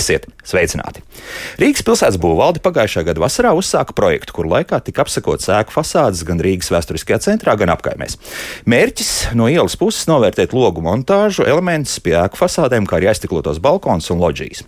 Esiet sveicināti! Rīgas pilsētas būvvalde pagājušā gada vasarā uzsāka projektu, kur laikā tika apsakots ēku fasādes gan Rīgas vēsturiskajā centrā, gan apkaimēs. Mērķis no ielas puses novērtēt logu montāžu elementus pie ēku fasādēm, kā arī aiztiklotos balkons un loģijas.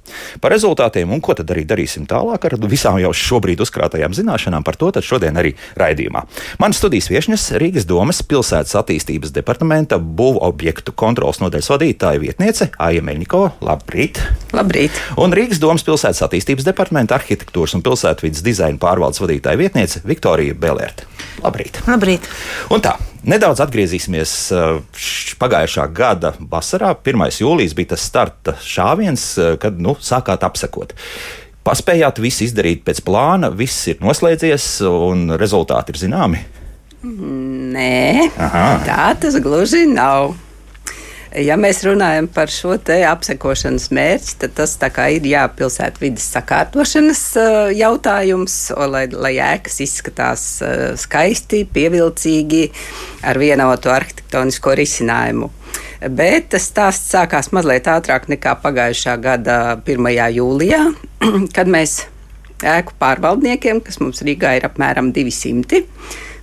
Par rezultātiem un ko tad arī darīsim tālāk ar visām jau šobrīd uzkrātajām zināšanām par to šodien arī raidījumā. Manas studijas viesņas Rīgas domas pilsētas attīstības departamenta būvu objektu kontrolas nodaļas vadītāja vietniece Aija Meļņiko. Labrīt! Labrīt! Un Rīgas domas pilsētas attīstības departamenta arhitektūras un pilsētvidas dizaina pārvaldes vadītāja vietniece Viktorija Belērta. Labrīt! Labrīt. Un tā, nedaudz atgriezīsimies uh, pagājušā gada vasarā. 1. jūlijas bija tas starta šāviens, uh, kad nu, sākāt apsekot. Paspējāt visu izdarīt pēc plāna, viss ir noslēdzies un rezultāti ir zināmi. Nē, Aha. tā tas gluži nav. Ja mēs runājam par šo apsekošanas mērķi, tad tas ir jā, pilsētvidas sakārtošanas jautājums, lai, lai ēkas izskatās skaisti, pievilcīgi, ar vienotu arhitektonisko risinājumu. Bet tas stāsts sākās mazliet ātrāk nekā pagājušā gada 1. jūlijā, kad mēs ēku pārvaldniekiem, kas mums Rīgā ir apmēram 200,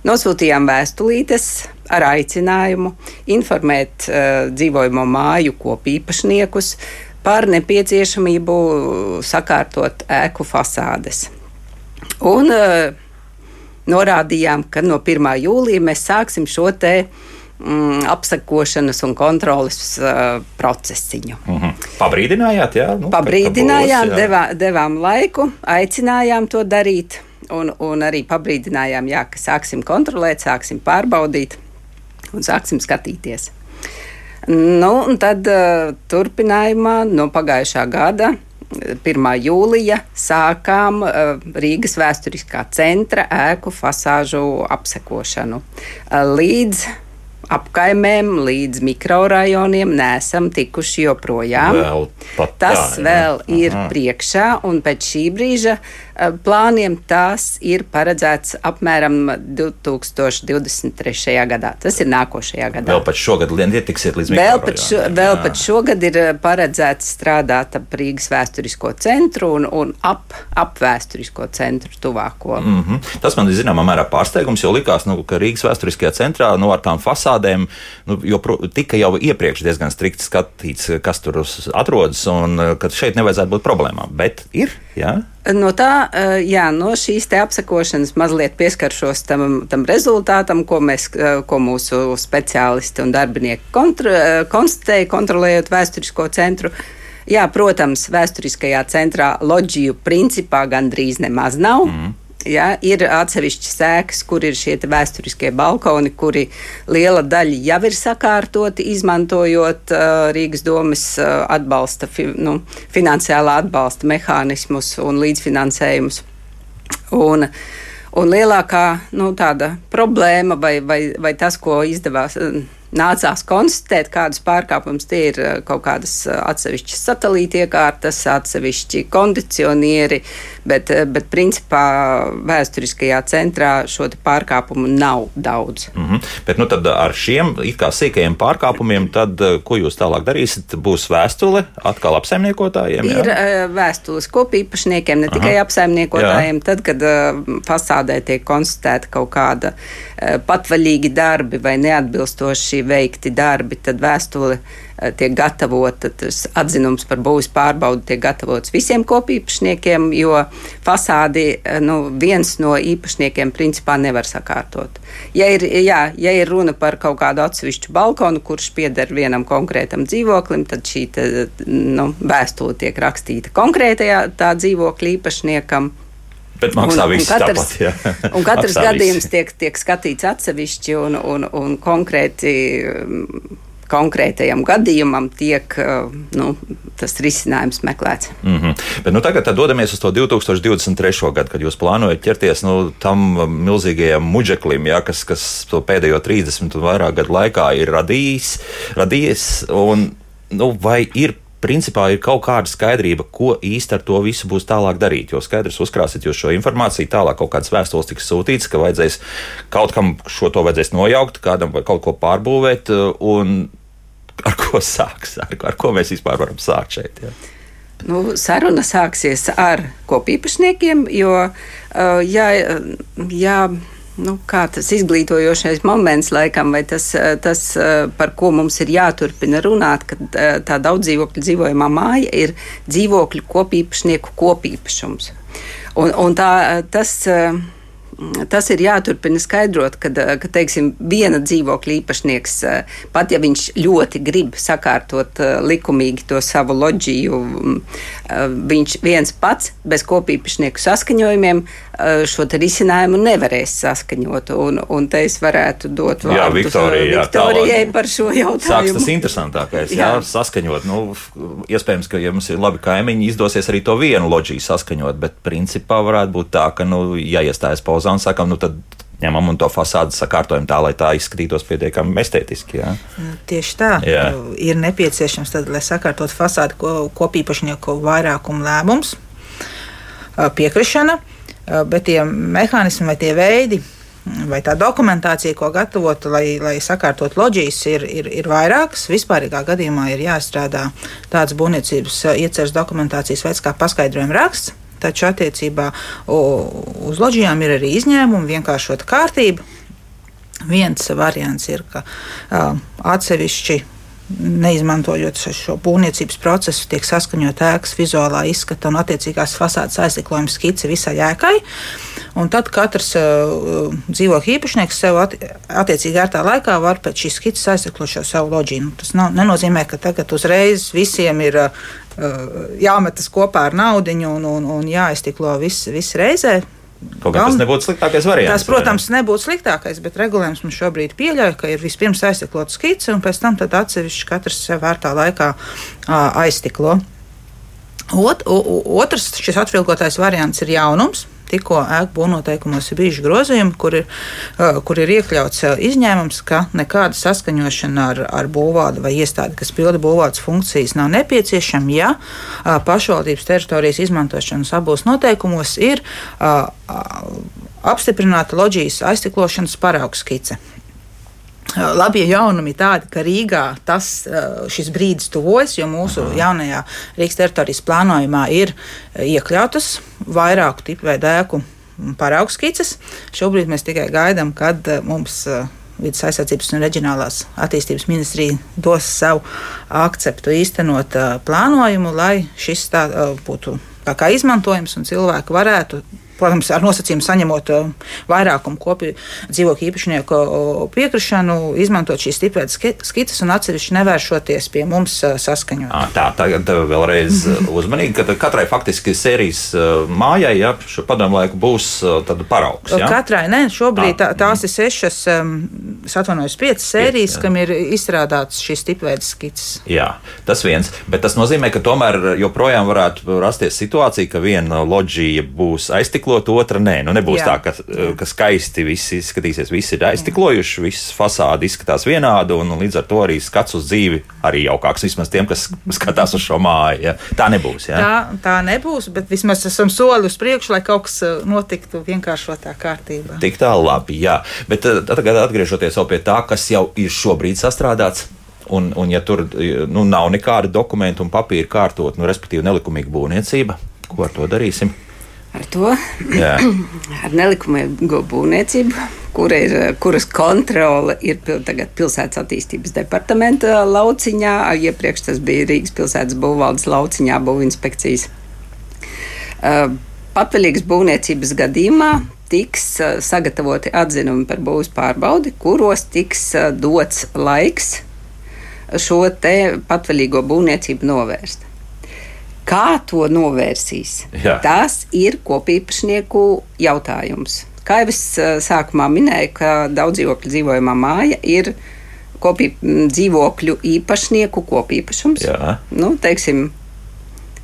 nosūtījām vēstulītes ar aicinājumu informēt uh, dzīvojamo māju kopīpašniekus par nepieciešamību sakārtot ēku fasādes. Un uh, norādījām, ka no 1. jūlija mēs sāksim šo te mm, apsakošanas un kontrolas uh, procesiņu. Uh mhm. -huh. Pabrīdinājāt, jā? Nu, Pabrīdinājām, būs, jā. Devā, devām laiku, aicinājām to darīt. Un, un arī pabrīdinājām, jā, ka sāksim kontrolēt, sāksim pārbaudīt un sāksim skatīties. Nu, un tad uh, turpinājumā no pagājušā gada 1. jūlija sākām uh, Rīgas vēsturiskā centra ēku fasāžu apsekošanu. Uh, līdz apkaimēm līdz mikrorajoniem nesam tikuši joprojām. Vēl tas tā, vēl jā. ir Aha. priekšā, un pēc šī brīža Eh, plāniem tās ir paredzēts apmēram 2023. gadā. Tas ir nākošajā gadā. Vēl pat šogad ietiksiet līdz vēl pat, šo, vēl pat šogad ir eh, paredzēts strādāt ap Rīgas vēsturisko centru un, un ap, ap vēsturisko centru tuvāko. Mm -hmm. Tas man ir zināmā mērā pārsteigums, jo likās, nu, ka Rīgas vēsturiskajā centrā nu, ar tām fasādēm nu, tika jau iepriekš diezgan strikti skatīts, kas tur atrodas un eh, ka šeit nevajadzētu būt problēmām. Bet ir, jā? Ja? No tā, eh, jā, no šīs apsakošanas mazliet pieskaršos tam, tam rezultātam, ko, mēs, eh, ko mūsu speciālisti un darbinieki eh, konstatēja, kontrolējot vēsturisko centru. Jā, protams, vēsturiskajā centrā loģiju principā gandrīz nemaz nav. Mm. Ja, ir atsevišķas sēkas, kur ir šie vēsturiskie balkoni, kuri liela daļa jau ir sakārtoti, izmantojot uh, Rīgas domas uh, atbalsta, fi, nu, finansiālā atbalsta mehānismus un līdzfinansējumus. Un, un lielākā nu, problēma vai, vai, vai tas, ko izdevās. Uh, nācās konstatēt, kādas pārkāpumus tie ir eh, kaut kādas eh, atsevišķas satelīta iekārtas, atsevišķi kondicionieri, bet, eh, bet principā vēsturiskajā centrā šo pārkāpumu nav daudz. Mm -hmm. Bet nu, ar šiem sīkajiem pārkāpumiem, tad ko jūs tālāk darīsiet? Būs vēstule atkal apsaimniekotājiem? Jā? Ir vēstules kopīpašniekiem, ne tikai Aha. apsaimniekotājiem. Jā. Tad, kad fasādē tiek konstatēta kaut kāda patvaļīgi darbi vai neatbilstoši veikti darbi, tad vēstule eh, tiek gatavota, tas atzinums par būvniecības pārbaudi tiek gatavots visiem kopīpašniekiem, jo fasādi eh, nu, viens no īpašniekiem principā nevar sakārtot. Ja ir, jā, ja ir runa par kaut kādu atsevišķu balkonu, kurš pieder vienam konkrētam dzīvoklim, tad šī te, nu, vēstule tiek rakstīta konkrētajā tā dzīvokļa īpašniekam. Bet maksā un, viss un katrs, tāpat. Jā. Un katrs gadījums tiek, tiek skatīts atsevišķi un, un, un konkrēti. Konkrētajam gadījumam tiek nu, tas risinājums meklēts. Mm -hmm. Bet, nu, tagad dodamies uz to 2023. gadu, kad jūs plānojat ķerties nu, tam milzīgajam muģeklim, ja, kas, kas pēdējo 30 un vairāk gadu laikā ir radījis. radījis un, nu, vai ir principā ir kaut kāda skaidrība, ko īsti ar to visu būs tālāk darīt. Jo skaidrs, uzkrāsiet jūs šo informāciju, tālāk kaut kādas vēstules tiks sūtītas, ka vajadzēs kaut kam šo to vajadzēs nojaukt, kādam vai kaut ko pārbūvēt. Un ar ko sāks, ar, ar ko mēs vispār varam sākt šeit. Ja? Nu, saruna sāksies ar kopīpašniekiem, jo uh, jā, jā, nu, tas izglītojošais moments, laikam, vai tas, tas, par ko mums ir jāturpina runāt, ka tā daudz dzīvokļu dzīvojamā māja ir dzīvokļu kopīpašnieku kopīpašums. Un, un tā, tas, tas ir jāturpina skaidrot, kad, ka teiksim, viena dzīvokļa īpašnieks, pat ja viņš ļoti grib sakārtot likumīgi to savu loģiju, viņš viens pats bez kopīpašnieku saskaņojumiem šo risinājumu nevarēs saskaņot. Un, un te es varētu dot vārdu jā, Viktorija, jā, Viktorijai par šo jautājumu. Sāks tas interesantākais, jā, jā saskaņot. Nu, iespējams, ka, ja mums ir labi kaimiņi, izdosies arī to vienu loģiju saskaņot, bet principā varētu būt tā, ka, nu, ja iestājas pauzā un sakam, nu tad ņemam un to fasādi sakārtojam tā, lai tā izskatītos pietiekami estētiski. Jā. Nu, tieši tā. Jā. Ir nepieciešams, tad, lai sakārtot fasādi ko, kopīpašnieku vairākumu lēmums, piekrišana, bet tie mehānismi vai tie veidi. Vai tā dokumentācija, ko gatavot, lai, lai sakārtot loģijas, ir, ir, ir vairākas. Vispārīgā gadījumā ir jāstrādā tāds būvniecības ieceres dokumentācijas veids kā paskaidrojuma raksts, Taču attiecībā uz loģijām ir arī izņēmumi, vienkāršota kārtība. Viens variants ir, ka uh, atsevišķi neizmantojot šo būvniecības procesu, tiek saskaņot ēkas vizuālā izskata un attiecīgās fasādes aizliklojuma skice visai ēkai. Un tad katrs uh, dzīvokļa īpašnieks sev at, attiecīgi ērtā laikā var pēc šīs skices aizliklot šo savu loģiju. Tas nav, nenozīmē, ka tagad uzreiz visiem ir uh, jāmetas kopā ar naudu un, un, un jāiztiklo viss, viss reizē. Kaut kā tas nebūtu sliktākais variants. Tas, protams, vai? nebūtu sliktākais, bet regulējums mums šobrīd pieļauj, ka ir vispirms aiztiklota skice, un pēc tam atsevišķi katrs vērtā laikā aiztiklo. Ot, otrs, šis atvilkotais variants ir jaunums tikko ēku būvnoteikumos ir bijuši grozījumi, kur ir, kur ir iekļauts izņēmums, ka nekāda saskaņošana ar, ar būvvādu vai iestādi, kas pilda būvvādas funkcijas, nav nepieciešama, ja pašvaldības teritorijas izmantošanas abos noteikumos ir apstiprināta loģijas aiztiklošanas paraugu skice. Labie jaunumi tādi, ka Rīgā tas, šis brīdis tuvojas, jo mūsu jaunajā Rīgas teritorijas plānojumā ir iekļautas vairāku tipu vai dēku paraugu skices. Šobrīd mēs tikai gaidām, kad mums vidas aizsardzības un reģionālās attīstības ministrija dos savu akceptu īstenot plānojumu, lai šis tā, būtu tā kā izmantojams un cilvēki varētu protams, ar nosacījumu saņemot uh, vairākumu kopiju dzīvokļu īpašnieku uh, piekrišanu, izmantot šīs stipras skices un atsevišķi nevēršoties pie mums uh, saskaņot. Tā, tagad vēlreiz uzmanīgi, ka katrai faktiski sērijas mājai, ja šo padomu laiku būs paraugs. Ja? Katrai, ne, šobrīd tā, tās ir sešas, um, es atvainojos, piecas sērijas, Piec, kam ir izstrādāts šīs stipras skices. Jā, tas viens, bet tas nozīmē, ka tomēr joprojām varētu rasties situācija, ka viena loģija būs aiztikla aiztiklot, otra nē. Nu, nebūs Jā. tā, ka, ka skaisti viss izskatīsies, visi ir aiztiklojuši, viss fasāde izskatās vienādi, un, līdz ar to arī skats uz dzīvi arī jaukāks. Vismaz tiem, kas skatās uz šo māju. Ja? Tā nebūs. Ja? Tā, tā nebūs, bet vismaz esam soli uz priekšu, lai kaut kas uh, notiktu vienkāršotā kārtībā. Tik tā labi, jā. Bet uh, tagad atgriežoties pie tā, kas jau ir šobrīd sastrādāts. Un, un ja tur nu, nav nekāda dokumentu un papīra kārtot, nu, respektīvi nelikumīga būvniecība, ko ar to darīsim? Ar to, ar nelikumīgo būvniecību, kur ir, kuras kontrole ir tagad pilsētas attīstības departamenta lauciņā. Iepriekš tas bija Rīgas pilsētas būvvaldes lauciņā, būvinspekcijas. Patvaļīgas būvniecības gadījumā tiks sagatavoti atzinumi par būvniecības pārbaudi, kuros tiks dots laiks šo patvaļīgo būvniecību novērst. Kā to novērsīs? Jā. Tas ir kopīpašnieku jautājums. Kā jau es sākumā minēju, ka daudz dzīvokļu dzīvojamā māja ir kopī, dzīvokļu īpašnieku kopīpašums. Jā. Nu, teiksim,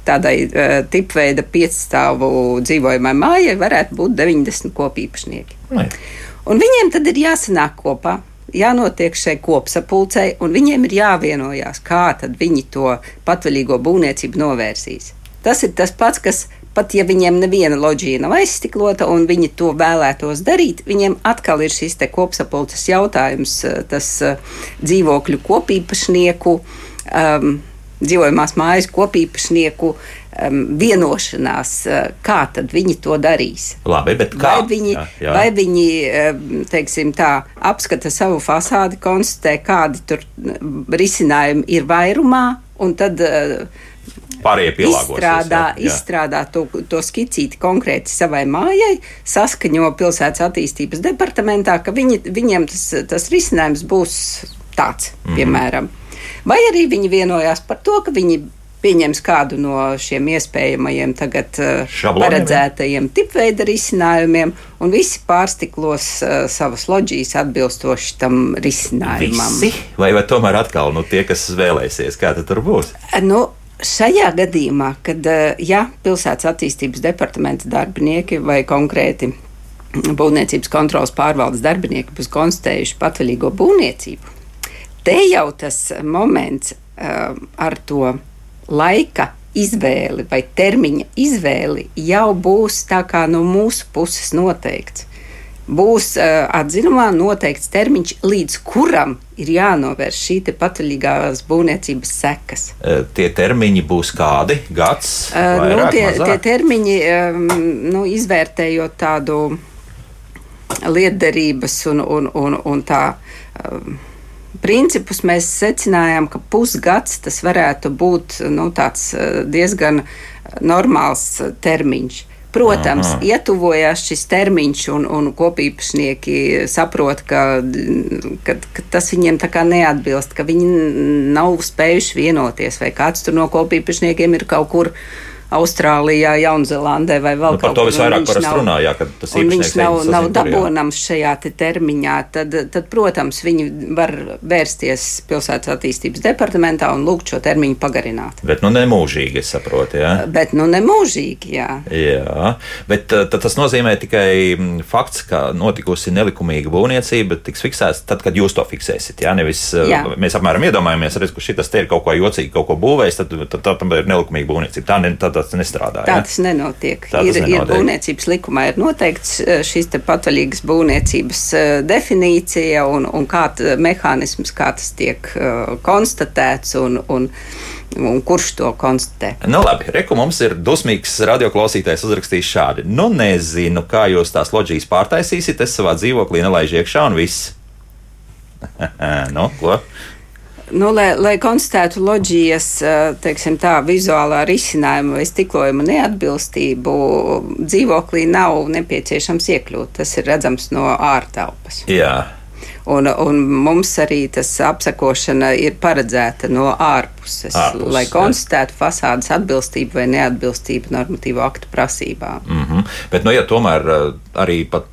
tādai uh, tipveida piecstāvu dzīvojamai mājai varētu būt 90 kopīpašnieki. Un viņiem tad ir jāsanāk kopā jānotiek šai kopsapulcei, un viņiem ir jāvienojās, kā tad viņi to patvaļīgo būvniecību novērsīs. Tas ir tas pats, kas pat ja viņiem neviena loģija nav aizstiklota un viņi to vēlētos darīt, viņiem atkal ir šis kopsapulces jautājums, tas dzīvokļu kopīpašnieku. Um, dzīvojamās mājas kopīpašnieku um, vienošanās, uh, kā tad viņi to darīs. Labi, bet kā? Vai viņi, jā, jā. Vai viņi um, teiksim, tā, apskata savu fasādi, konstatē, kādi tur risinājumi ir vairumā, un tad uh, izstrādā, jā, jā. izstrādā to, to skicīti konkrēti savai mājai, saskaņo pilsētas attīstības departamentā, ka viņi, viņiem tas, tas risinājums būs tāds, mm -hmm. piemēram. Vai arī viņi vienojās par to, ka viņi pieņems kādu no šiem iespējamajiem tagad uh, paredzētajiem tipveida risinājumiem, un visi pārstiklos uh, savas loģijas atbilstoši tam risinājumam. Visi? Vai, vai tomēr atkal nu, tie, kas vēlēsies, kā tur būs? Nu, Šajā gadījumā, kad ja pilsētas attīstības departamenta darbinieki vai konkrēti būvniecības kontrolas pārvaldes darbinieki būs konstatējuši patvaļīgo būvniecību, te jau tas moments uh, ar to laika izvēli vai termiņa izvēli jau būs tā kā no mūsu puses noteikts. Būs uh, atzinumā noteikts termiņš, līdz kuram ir jānovērš šī patvaļīgās būvniecības sekas. Uh, tie termiņi būs kādi? Gads? Uh, vairāk, nu, tie, mazāk? tie termiņi, um, nu, izvērtējot tādu lietderības un, un, un, un tā. Um, principus mēs secinājām, ka pusgads tas varētu būt nu, eh, diezgan normāls eh, termiņš. Protams, Aha. ietuvojās šis termiņš, un, un kopīpašnieki saprot, ka, ka, ka tas viņiem tā kā neatbilst, ka viņi nav spējuši vienoties, vai kāds tur no kopīpašniekiem ir kaut kur Austrālijā, Jaunzēlandē vai vēl nu, kaut kur. Par to visvairāk parasti runā, jā, ka tas viņš nav, nav dabonams šajā te termiņā, tad, tad, protams, viņi var vērsties pilsētas attīstības departamentā un lūgt šo termiņu pagarināt. Bet nu nemūžīgi, es saprotu, jā. Bet nu nemūžīgi, jā. Jā, bet tad tas nozīmē tikai fakts, ka notikusi nelikumīga būvniecība tiks fiksēts tad, kad jūs to fiksēsiet, jā, nevis eh, jā. mēs apmēram iedomājamies, redz, ka šitas te ir kaut ko jocīgi, kaut ko būvējis, tad, tad, tad, tad ir nelikumīga būvniecība. Tā, ne, tā, tas nestrādā. Tā ja? tas nenotiek. Tā ir, nenotiek. ir būvniecības likumā ir noteikts eh, šīs patvaļīgas būvniecības eh, definīcija un, un kā mehānisms, kā tas tiek konstatēts un, un, un kurš to konstatē. Nu, labi, reku mums ir dusmīgs radioklausītājs uzrakstījis šādi. Nu, nezinu, kā jūs tās loģijas pārtaisīsiet, es savā dzīvoklī nelaižu iekšā un viss. nu, ko? Nu, lai, lai konstatētu loģijas, teiksim, tā vizuālā risinājuma vai stiklojuma neatbilstību, dzīvoklī nav nepieciešams iekļūt. Tas ir redzams no ārtelpas. Jā. Un, un mums arī tas apsekošana ir paredzēta no ārpuses, Ārpus, lai konstatētu fasādes atbilstību vai neatbilstību normatīvo aktu prasībām. Mm -hmm. Bet, nu, ja tomēr arī pat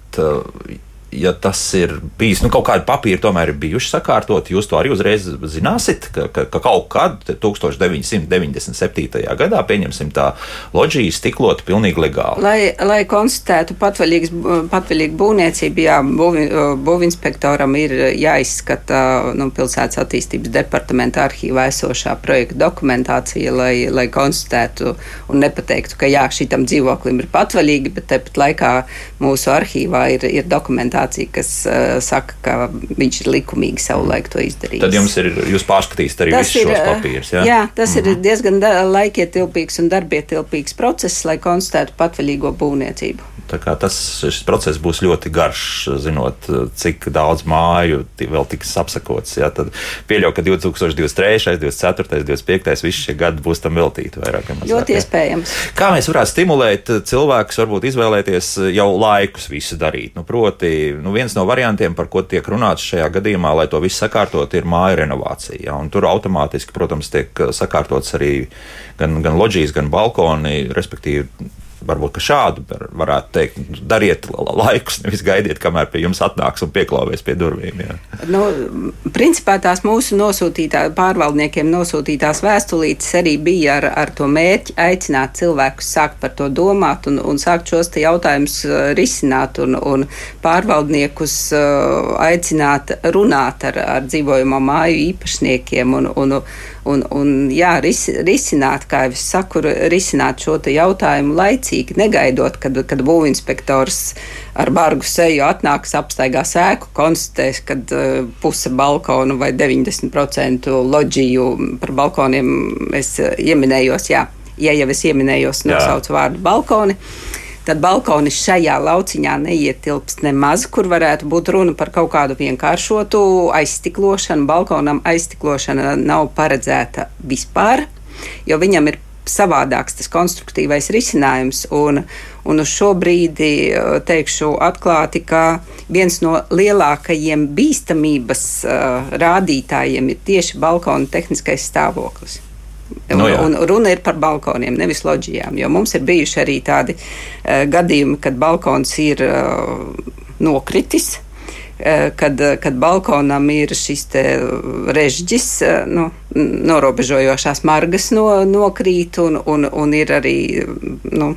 ja tas ir bijis, nu, kaut kādi papīri tomēr ir bijuši sakārtoti, jūs to arī uzreiz zināsiet, ka, ka, ka kaut kad 1997. gadā, pieņemsim, tā loģija stiklota pilnīgi legāli. Lai, lai konstatētu patvaļīgu būvniecību, jā, būvi, būvinspektoram ir jāizskata nu, pilsētas attīstības departamenta arhīvā esošā projekta dokumentācija, lai, lai konstatētu un nepateiktu, ka jā, šitam dzīvoklim ir patvaļīgi, bet tepat laikā mūsu arhīvā ir, ir dokumentācija dokumentācija, kas uh, saka, ka viņš ir likumīgi savulaik to izdarījis. Tad jums ir, jūs pārskatīsiet arī tas visus ir, šos papīrus. Jā, jā tas mm ir mhm. diezgan laikietilpīgs un darbietilpīgs process, lai konstatētu patvaļīgo būvniecību. Tas šis process būs ļoti garš, zinot, cik daudz māju vēl tiks apsakots. Ja, tad pieļauju, ka 2023, 2024, 2025, visi šie gadi būs tam veltīti vairāk vai mazāk. Ļoti iespējams. Kā mēs varētu stimulēt cilvēkus, varbūt izvēlēties jau laikus visu darīt? Nu, proti, nu, viens no variantiem, par ko tiek runāts šajā gadījumā, lai to visu sakārtot, ir māja renovācija. Ja? Tur automātiski, protams, tiek sakārtots arī gan, gan loģijas, gan balkoni, respektīvi varbūt šādu varētu teikt, dariet laikus, nevis gaidiet, kamēr pie jums atnāks un pieklāvēs pie durvīm. Jā. Nu, principā tās mūsu nosūtītā, pārvaldniekiem nosūtītās vēstulītes arī bija ar, ar to mērķi aicināt cilvēkus sākt par to domāt un, un sākt šos jautājumus uh, risināt un, un pārvaldniekus uh, aicināt runāt ar, ar dzīvojamo māju īpašniekiem un, un un, un jā, ris, risināt, kā jau es saku, risināt šo jautājumu laicīgi, negaidot, kad, kad būvinspektors ar bargu seju atnāks, apstaigās ēku, konstatēs, ka uh, puse balkonu vai 90% loģiju par balkoniem es uh, ieminējos, jā, ja jau es ieminējos, nosaucu vārdu balkoni. Uh, tad balkonis šajā lauciņā neietilpst nemaz, kur varētu būt runa par kaut kādu vienkāršotu aizstiklošanu. Balkonam aizstiklošana nav paredzēta vispār, jo viņam ir savādāks tas konstruktīvais risinājums. Un, un uz šo brīdi teikšu atklāti, ka viens no lielākajiem bīstamības uh, rādītājiem ir tieši balkona tehniskais stāvoklis. No nu jā. un runa ir par balkoniem, nevis loģijām. Jo mums ir bijuši arī tādi uh, gadījumi, kad balkons ir uh, nokritis. Uh, kad, kad balkonam ir šis režģis, uh, nu, norobežojošās margas no, nokrīt, un, un, un ir arī nu,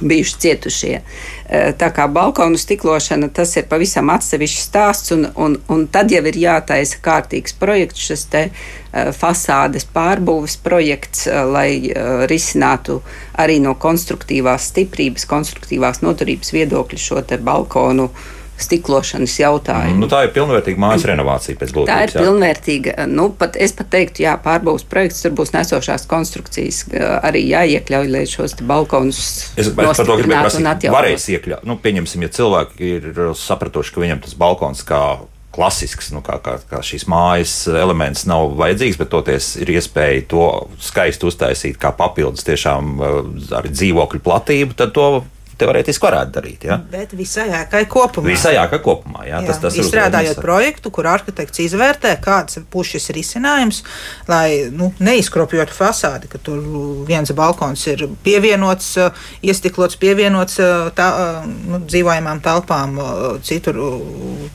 bijuši cietušie. E, tā kā balkonu stiklošana, tas ir pavisam atsevišķs stāsts, un, un, un tad jau ir jātaisa kārtīgs projekts, šis te e, fasādes pārbūves projekts, e, lai risinātu arī no konstruktīvās stiprības, konstruktīvās noturības viedokļa šo te balkonu stiklošanas jautājumu. Nu, tā ir pilnvērtīga mājas renovācija pēc būtības. Tā ir jā. pilnvērtīga. Nu, pat, es pat teiktu, jā, pārbūves projekts, tur būs nesošās konstrukcijas arī jāiekļauj, lai šos balkonus. Es, es par to gribēju prasīt, varēs iekļaut. Nu, pieņemsim, ja cilvēki ir sapratuši, ka viņam tas balkons kā klasisks, nu, kā, kā, kā šīs mājas elements nav vajadzīgs, bet toties ir iespēja to skaisti uztaisīt kā papildus tiešām ar dzīvokļu platību, tad to teorētiski varētu darīt. Ja? Bet visai ēkai kopumā. Visai ēkai kopumā. Jā, jā, tas, tas Izstrādājot ir projektu, kur arhitekts izvērtē, kāds būs šis risinājums, lai nu, neizkropļotu fasādi, ka tur viens balkons ir pievienots, iestiklots, pievienots tā, nu, dzīvojamām telpām, citur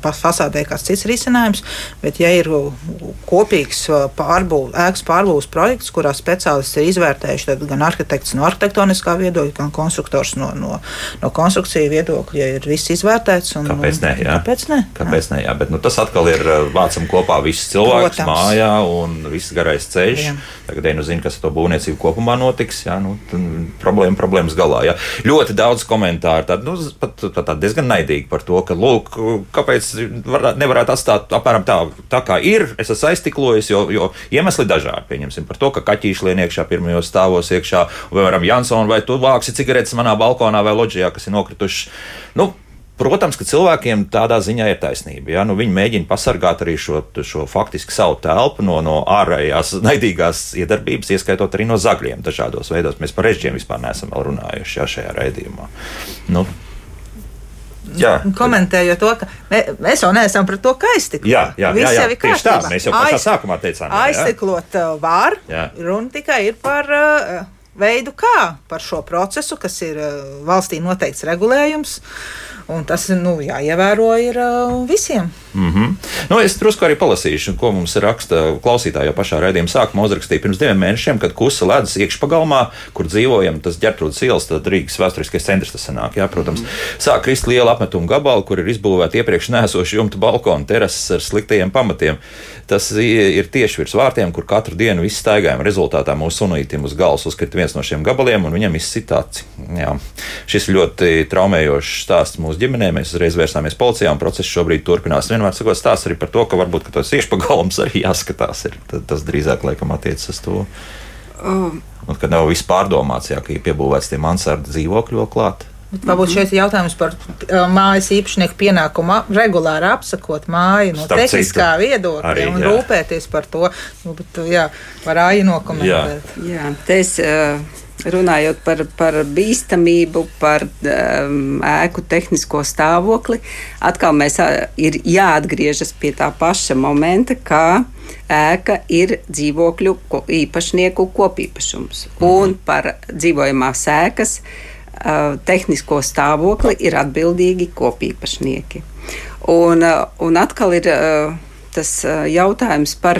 fasādē kāds cits risinājums. Bet, ja ir kopīgs pārbūv, ēkas pārbūves projekts, kurā speciālisti ir izvērtējuši gan arhitekts no arhitektoniskā viedokļa, gan konstruktors no, no no konstrukciju viedokļa, ir viss izvērtēts. Un, kāpēc ne? Jā? Kāpēc ne? Kāpēc ne jā, bet, nu, tas atkal ir vācam kopā visus cilvēkus Protams. mājā un viss garais ceļš. Jā. Tagad, ja nu zinu, kas ar to būvniecību kopumā notiks, jā, nu, problēma problēmas galā. Jā. Ļoti daudz komentāru, tad, nu, pat, pat, pat diezgan naidīgi par to, ka, lūk, kāpēc var, nevarētu atstāt apmēram tā, tā kā ir. Es esmu aiztiklojis, jo, jo iemesli dažādi. Pieņemsim par to, ka kaķīši lien iekšā pirmajos stāvos iekšā, vai, piemēram, Jansons, vai tu vāksi cigaretes manā balkonā vai loģijā, kas ir nokritušas. Nu, Protams, ka cilvēkiem tādā ziņā ir taisnība. Ja? Nu, viņi mēģina pasargāt arī šo, šo faktiski savu telpu no, no ārējās naidīgās iedarbības, ieskaitot arī no zagļiem dažādos veidos. Mēs par režģiem vispār neesam vēl runājuši ja, šajā raidījumā. Nu, Jā. Komentējot to, ka mē, mēs jau neesam par to kaistiklot. Jā, jā, jā, jā, jā tieši tā. Mēs jau pašā Aiz, sākumā teicām, ka aiztiklot uh, var. Jā. Runa tikai ir par uh, veidu, kā par šo procesu, kas ir uh, valstī noteikts regulējums. Un tas nu, jāievēro ir uh, visiem. Mm -hmm. nu, es drusku arī palasīšu, ko mums raksta klausītāji jau pašā raidījuma sākumā. Uzrakstīja pirms diviem mēnešiem, kad kusa ledus iekšpagalmā, kur dzīvojam, tas ģērtrūdas ielas, tad Rīgas vēsturiskais centrs tas sanāk. Jā, protams, mm -hmm. sāk krist liela apmetuma gabala, kur ir izbūvēta iepriekš nēsoša jumta balkona terases ar sliktajiem pamatiem. Tas ir tieši virs vārtiem, kur katru dienu viss staigājam. Rezultātā mūsu sunītim uz galvas uzkrita viens no šiem gabaliem, un viņam izsitāts. Šis ļoti traumējošs stāsts mūsu ģimenē. Mēs uzreiz vērsāmies policijā, un process šobrīd turpinās. Vienmēr sakot, stāsts arī par to, ka varbūt ka tas iešpagalms arī jāskatās. Ir. Tas drīzāk laikam attiecas uz to. Um. Un, kad nav viss pārdomāts, jā, ka ir piebūvēts tie mansardu dzīvokļi vēl klāt. Bet varbūt šeit ir jautājums par uh, mājas īpašnieku pienākumu regulāri apsakot māju no Starp tehniskā citu, viedokļa arī, un jā. rūpēties par to. Nu, bet, jā, var āji nokomentēt. Jā, jā te es. Uh runājot par, par bīstamību, par um, ēku tehnisko stāvokli, atkal mēs ir jāatgriežas pie tā paša momenta, kā ēka ir dzīvokļu īpašnieku kopīpašums. Mhm. Un par dzīvojamās ēkas uh, tehnisko stāvokli ir atbildīgi kopīpašnieki. Un, uh, un atkal ir uh, tas jautājums par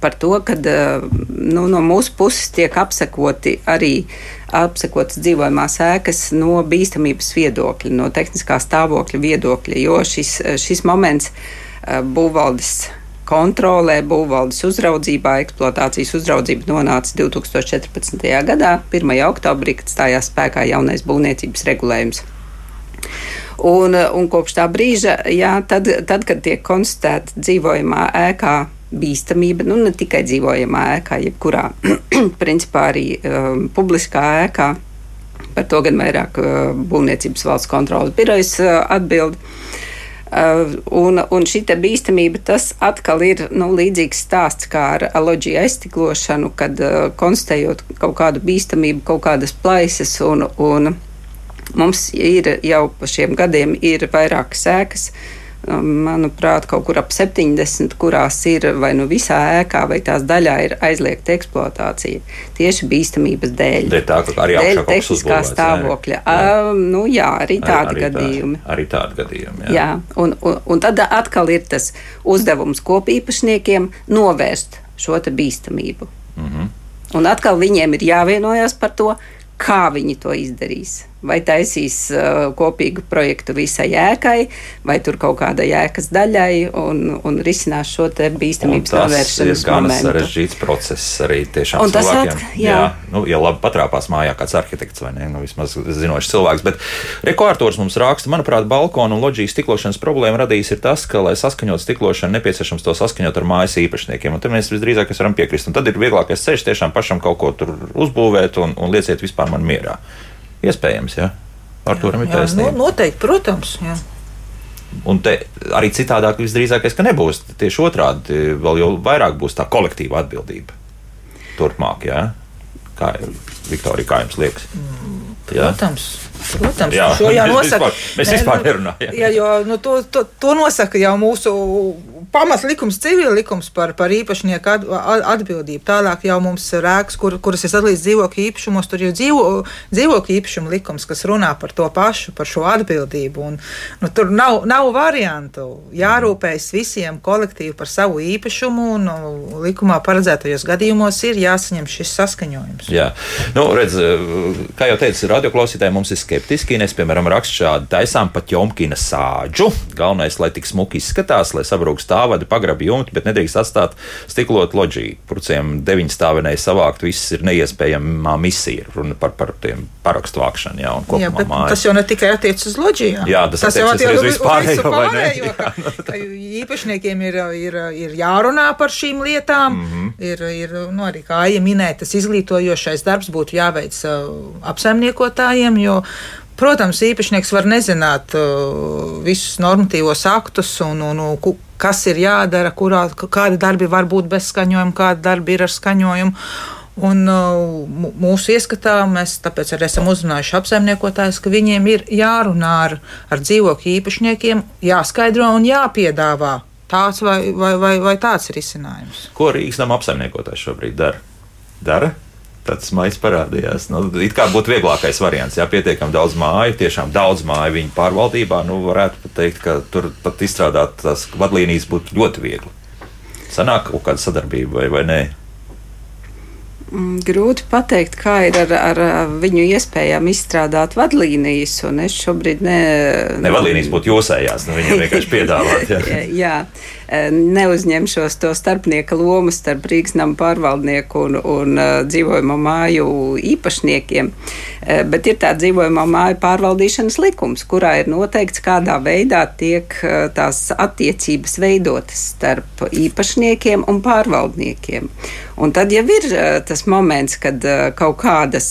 par to, ka eh, nu, no mūsu puses tiek apsekoti arī apsekotas dzīvojamās ēkas no bīstamības viedokļa, no tehniskā stāvokļa viedokļa, jo šis, šis moments eh, būvvaldes kontrolē, būvvaldes uzraudzībā, eksploatācijas uzraudzība nonāca 2014. gadā, 1. oktobrī, kad stājās spēkā jaunais būvniecības regulējums. Un, un kopš tā brīža, jā, tad, tad, kad tiek konstatēta dzīvojamā ēkā bīstamība, nu ne tikai dzīvojamā ēkā, jebkurā, principā arī um, publiskā ēkā, par to gan vairāk uh, būvniecības valsts kontrolas birojas uh, atbild. Uh, un, un šī bīstamība, tas atkal ir nu, līdzīgs stāsts kā ar aloģiju aizstiklošanu, kad uh, konstatējot kaut kādu bīstamību, kaut kādas plaisas un, un Mums ir jau pa šiem gadiem ir vairākas sēkas, um, manuprāt, kaut kur ap 70, kurās ir vai nu visā ēkā, vai tās daļā ir aizliegta eksploatācija. Tieši bīstamības dēļ. Dēļ tā, arī dēļ tehniskā stāvokļa. Jā. Um, nu, jā, arī tādi arī, arī gadījumi. Tā, arī tādi gadījumi. Jā, jā un, un, un tad atkal ir tas uzdevums kopīpašniekiem novērst šo bīstamību. Mm -hmm. Un atkal viņiem ir jāvienojas par to, kā viņi to izdarīs. Vai taisīs uh, kopīgu projektu visai ēkai, vai tur kaut kāda ēkas daļai, un, un risinās šo bīstamības novēršanas. Tas ir gan sarežģīts process arī tiešām un cilvēkiem. At, jā. jā, nu, ja labi patrāpās mājā kāds arhitekts vai ne, nu, vismaz zinošs cilvēks, bet rekords mums raksta, manuprāt, balkonu un loģijas stiklošanas problēma radījis ir tas, ka, lai saskaņot stiklošanu, nepieciešams to saskaņot ar mājas īpašniekiem, un tad mēs visdrīzāk varam piekrist, un tad ir vieglākais ceļš tiešām pašam kaut ko tur uzbūvēt un, un lieciet vispār man mierā. Iespējams, jā. Arturam ir taisnība. No, noteikti, protams. Jā. Un te arī citādāk visdrīzākais, ka nebūs tieši otrādi, vēl jau vairāk būs tā kolektīva atbildība turpmāk, jā. Kā Viktorija, kā jums liekas? Mm, protams. Protams, jā, šo jau nosaka. Mēs vispār nerunājam. Jā, jo nu, to, to, to nosaka jau mūsu pamatlikums, civil likums par, par īpašnieku at, atbildību. Tālāk jau mums ir rēks, kur, kuras ir sadalīts dzīvokļu īpašumos. Tur ir dzīvo, dzīvokļu īpašuma likums, kas runā par to pašu, par šo atbildību. Un, nu, tur nav, nav variantu. Jārūpējas visiem kolektīvi par savu īpašumu, un nu, likumā paredzētajos gadījumos ir jāsaņem šis saskaņojums. Jā, nu, redz, kā jau teicu, radioklausītājiem mums ir skeptiski. Es, piemēram, rakstu šādu taisām pat jomkina sāģu. Galvenais, lai tik smuki izskatās, lai sabrūk stāvadi, pagrabi jumti, bet nedrīkst atstāt stiklot loģiju. Pruciem deviņu stāvenēji savākt, viss ir neiespējama misija. Runa par, par tiem parakstu vākšanu, jā, un kopumā jā, mājas. Tas jau ne tikai attiec uz loģiju. Jā, tas, tas jau attiec uz vispārējo, vai ne? Jo, ka, ka īpašniekiem ir, ir, ir jārunā par šīm lietām, mm -hmm. ir, ir nu, arī, kā Aija minēja, tas izglītojošais darbs būtu jāveic uh, apsaimniekotājiem, jo Protams, īpašnieks var nezināt uh, visus normatīvos aktus un, un, un kas ir jādara, kurā, kādi darbi var būt bez skaņojuma, kādi darbi ir ar skaņojumu. Un, uh, mūsu ieskatā mēs tāpēc arī esam uzrunājuši apsaimniekotājus, ka viņiem ir jārunā ar, ar dzīvokļu īpašniekiem, jāskaidro un jāpiedāvā tāds vai, vai, vai, vai tāds risinājums. Ko Rīgas nama apsaimniekotājs šobrīd dara? Dara? Tāds maigs parādījās. Nu, it kā būtu vieglākais variants, ja pietiekami daudz māju, tiešām daudz māju viņa pārvaldībā, nu, varētu pat teikt, ka tur pat izstrādāt tās vadlīnijas būtu ļoti viegli. Sanāk kaut kāda sadarbība vai, vai nē? Mm, grūti pateikt, kā ir ar, ar viņu iespējām izstrādāt vadlīnijas. Es šobrīd ne. Ne vadlīnijas būtu jūsējās, nu viņiem vienkārši piedāvāt. Jā. jā, neuzņemšos to starpnieka lomu starp Rīgas nama pārvaldnieku un, un dzīvojamo māju īpašniekiem. Bet ir tā dzīvojamo māju pārvaldīšanas likums, kurā ir noteikts, kādā veidā tiek tās attiecības veidotas starp īpašniekiem un pārvaldniekiem. Un tad jau ir tas moments, kad kaut kādas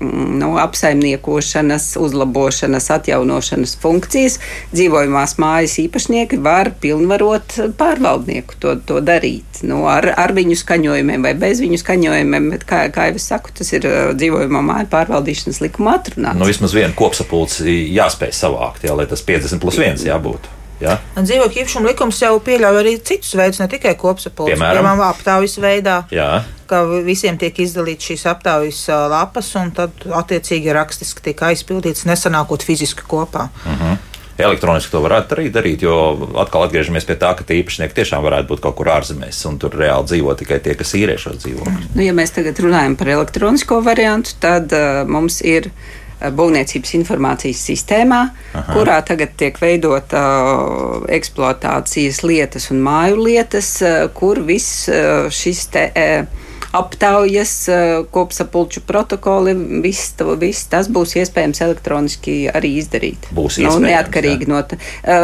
nu, apsaimniekošanas, uzlabošanas, atjaunošanas funkcijas dzīvojamās mājas īpašnieki var pilnvarot pārvaldnieku to, to darīt. Nu, ar, ar viņu skaņojumiem vai bez viņu skaņojumiem, bet, kā, kā jau es saku, tas ir dzīvojamā māja pārvaldīšanas likuma atrunāts. Nu, vismaz viena kopsapulce jāspēj savākt, jā, lai tas 50 plus 1 jābūt. Ja? Dzīvokļu īpašuma likums jau pieļauj arī citus veidus, ne tikai kopsapulces, piemēram, piemēram aptaujas veidā. Jā. Ka visiem tiek izdalīts šīs aptaujas lapas, un tad attiecīgi rakstiski tiek aizpildīts, nesanākot fiziski kopā. Uh mhm. -huh. Elektroniski to varētu arī darīt, jo atkal atgriežamies pie tā, ka tie īpašnieki tiešām varētu būt kaut kur ārzemēs, un tur reāli dzīvo tikai tie, kas īrē šos dzīvokļus. Nu, ja mēs tagad runājam par elektronisko variantu, tad uh, mums ir būvniecības informācijas sistēmā, Aha. kurā tagad tiek veidota uh, eksploatācijas lietas un māju lietas, uh, kur viss uh, šis te. Uh, aptaujas, kopsapulču protokoli, viss, viss tas būs iespējams elektroniski arī izdarīt. Būs nu, neatkarīgi jā. no tā.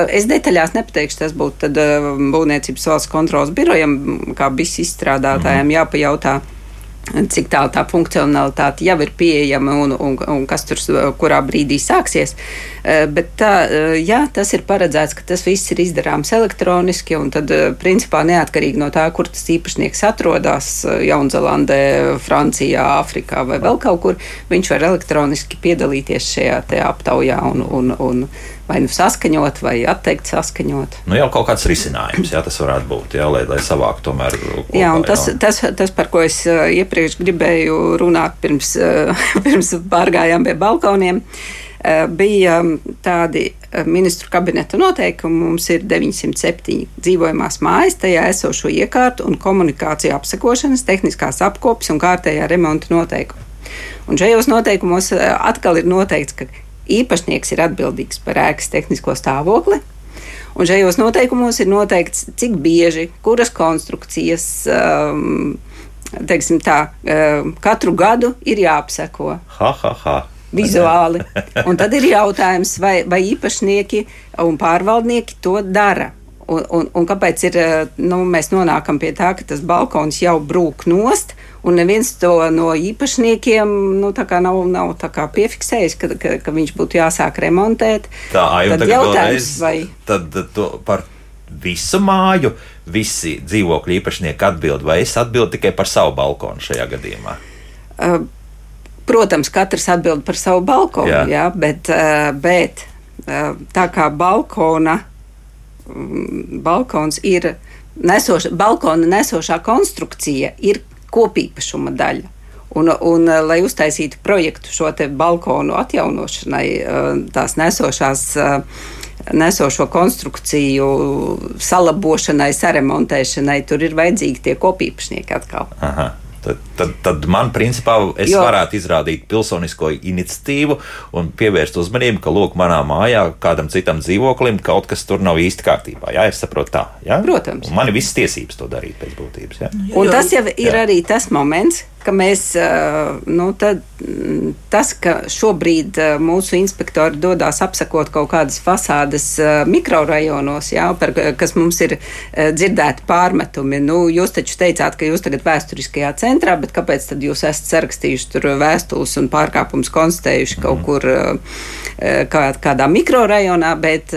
Es detaļās nepateikšu, tas būtu Būvniecības valsts kontrolas birojam, kā viss izstrādātājiem mm. jāpajautā cik tālu tā funkcionalitāte jau ir pieejama un, un, un kas tur kurā brīdī sāksies. Eh, bet tā, eh, jā, tas ir paredzēts, ka tas viss ir izdarāms elektroniski, un tad, eh, principā, neatkarīgi no tā, kur tas īpašnieks atrodas, Jaunzēlandē, Francijā, Āfrikā vai vēl kaut kur, viņš var elektroniski piedalīties šajā aptaujā un, un, un vai nu saskaņot, vai atteikt saskaņot. Nu, jau kaut kāds risinājums, jā, tas varētu būt, jā, lai, lai savāktu tomēr. Kopā, jā, un tas, jā. Tas, tas, par ko es uh, iepriekš gribēju runāt pirms, uh, pirms pārgājām pie balkoniem, uh, bija um, tādi ministru kabineta noteikumi. Mums ir 907 dzīvojamās mājas, tajā esošo iekārtu un komunikāciju apsekošanas, tehniskās apkopes un kārtējā remonta noteikumi. Un šajos noteikumos atkal ir noteikts, ka īpašnieks ir atbildīgs par ēkas tehnisko stāvokli. Un šajos noteikumos ir noteikts, cik bieži, kuras konstrukcijas, um, teiksim tā, um, katru gadu ir jāapseko. Ha, ha, ha. Vizuāli. Un tad ir jautājums, vai, vai īpašnieki un pārvaldnieki to dara. Un, un, un kāpēc ir, nu, mēs nonākam pie tā, ka tas balkons jau brūk nost, un neviens to no īpašniekiem nu, nav, nav piefiksējis, ka, ka, ka viņš būtu jāsāk remontēt. Tā ir jautājums, vai tad par visu māju visi dzīvokļu īpašnieki atbild, vai es atbildu tikai par savu balkonu šajā gadījumā? Uh, protams, katrs atbild par savu balkonu, jā. Jā, bet, uh, bet uh, tā kā balkona Mm, balkons ir nesoša, balkona nesošā konstrukcija, ir kopīpašuma daļa. Un, un, eh, lai uztaisītu projektu šo balkonu atjaunošanai, eh, tās nesošās, eh, nesošo konstrukciju salabošanai, saremontēšanai, tur ir vajadzīgi tie kopīpašnieki atkal. Aha. Tad, tad, tad man, principā, es jo. varētu izrādīt pilsonisko iniciatīvu un pievērst uzmanību, ka, lūk, manā mājā kādam citam dzīvoklim kaut kas tur nav īsti kārtībā. Jā, es saprotu tā. Jā? Protams. Un man ir visas tiesības to darīt pēc būtības. Jā? Un tas jau ir jā. arī tas moments, ka mēs, nu, tad, tas, ka šobrīd mūsu inspektori dodas apsakot kaut kādas fasādes mikrorajonos, jā, par, kas mums ir dzirdēti pārmetumi. Nu, jūs taču teicāt, ka jūs tagad vēsturiskajā centrā, bet kāpēc tad jūs esat sarakstījuši tur vēstules un pārkāpumus konstatējuši kaut mhm. kur kā, kādā mikrorajonā, bet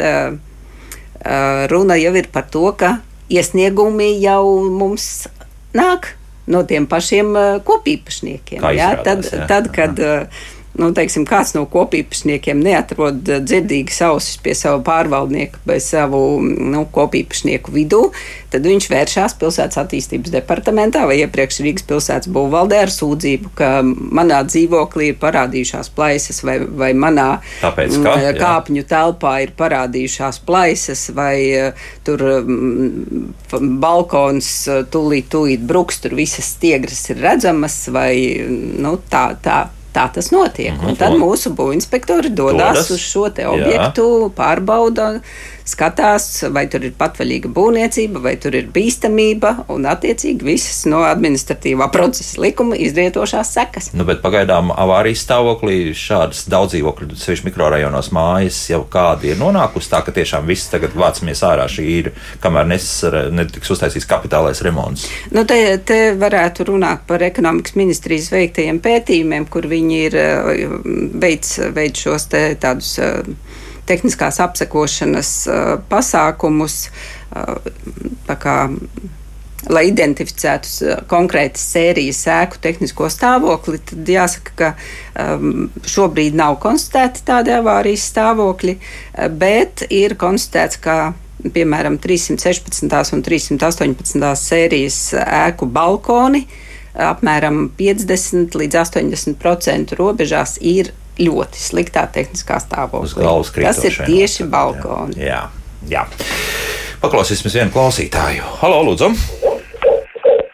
runa jau ir par to, ka iesniegumi jau mums nāk no tiem pašiem uh, kopīpašniekiem. Jā, tad, jā. tad, kad uh, nu, teiksim, kāds no kopīpašniekiem neatrod dzirdīgas ausis pie sava pārvaldnieka vai savu nu, kopīpašnieku vidū, tad viņš vēršas pilsētas attīstības departamentā vai iepriekš Rīgas pilsētas būvvaldē ar sūdzību, ka manā dzīvoklī ir parādījušās plaisas vai, vai manā Tāpēc, ka, jā. kāpņu telpā ir parādījušās plaisas vai uh, tur um, balkons uh, tūlīt, tūlīt bruks, tur visas stiegras ir redzamas vai nu, tā, tā Tā tas notiek. Mm -hmm. Un tad mūsu būvinspektori dodas, dodas uz šo objektu, jā. pārbauda skatās, vai tur ir patvaļīga būvniecība, vai tur ir bīstamība, un attiecīgi visas no administratīvā procesa likuma izrietošās sekas. Nu, bet pagaidām avārijas stāvoklī šādas daudz dzīvokļu, sevišķi mikrorajonos mājas, jau kādi ir nonākusi tā, ka tiešām viss tagad vācamies ārā šī ir, kamēr nes, netiks uztaisīts kapitālais remonts. Nu, te, te varētu runāt par ekonomikas ministrijas veiktajiem pētījumiem, kur viņi ir veids, veids šos te tādus tehniskās apsekošanas uh, pasākumus. Uh, kā, lai identificētu uh, konkrētas sērijas sēku tehnisko stāvokli, tad jāsaka, ka šobrīd nav konstatēti tādi avārijas stāvokļi, bet ir konstatēts, ka piemēram 316. un 318. sērijas ēku balkoni apmēram 50 līdz 80% robežās ir ļoti sliktā tehniskā stāvoklī. Tas ir tieši balkoni. Jā, jā. Paklausīsimies vienu klausītāju. Halo, lūdzu!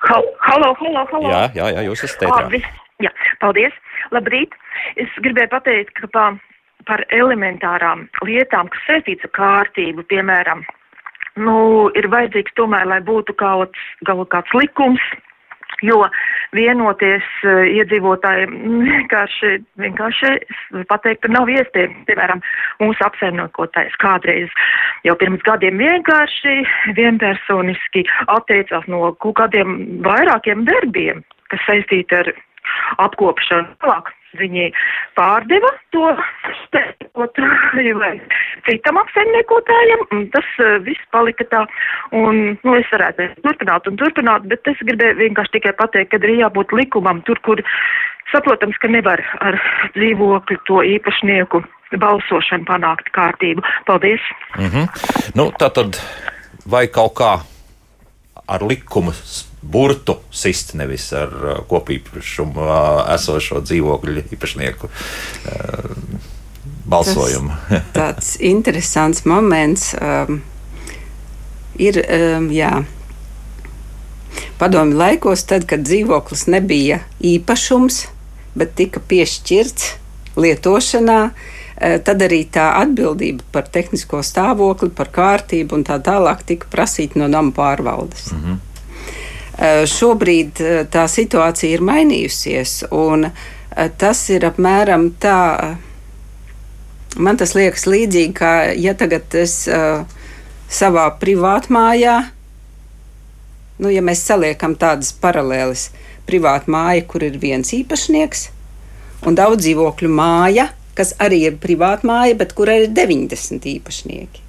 Halo, halo, halo! Jā, jā, jā jūs esat teitrā. Jā, paldies! Labrīt! es gribēju pateikt, ka pa, par elementārām lietām, kas saistīts ar kārtību, piemēram, nu, ir vajadzīgs tomēr, lai būtu kaut, kaut kāds likums, jo vienoties uh, iedzīvotājiem vienkārši, vienkārši pateikt, nav iespējams. Piemēram, mūsu apsaimniekotais kādreiz jau pirms gadiem vienkārši vienpersoniski atteicās no kaut kādiem vairākiem darbiem, kas saistīti ar apkopšanu. Tālāk viņi pārdeva to stēkotāju vai citam apsaimniekotājam, un tas uh, viss palika tā, un, nu, es varētu turpināt un turpināt, bet es gribēju vienkārši tikai pateikt, ka ir jābūt likumam tur, kur saprotams, ka nevar ar dzīvokļu to īpašnieku balsošanu panākt kārtību. Paldies! Mm -hmm. nu, tā tad vai kaut kā ar likumu burtu sist, nevis ar uh, kopīpašumu uh, esošo dzīvokļu īpašnieku uh, balsojumu. Tas, tāds interesants moments um, ir, um, jā. Padomju laikos, tad, kad dzīvoklis nebija īpašums, bet tika piešķirts lietošanā, tad arī tā atbildība par tehnisko stāvokli, par kārtību un tā tālāk tika prasīta no nama pārvaldes. Mm -hmm. Eh, šobrīd eh, tā situācija ir mainījusies, un eh, tas ir apmēram tā. Man tas liekas līdzīgi, kā ja tagad es savā privātmājā, nu, ja mēs saliekam tādas paralēles, privāta māja, kur ir viens īpašnieks, un daudz dzīvokļu māja, kas arī ir privāta māja, bet kur ir 90 īpašnieki.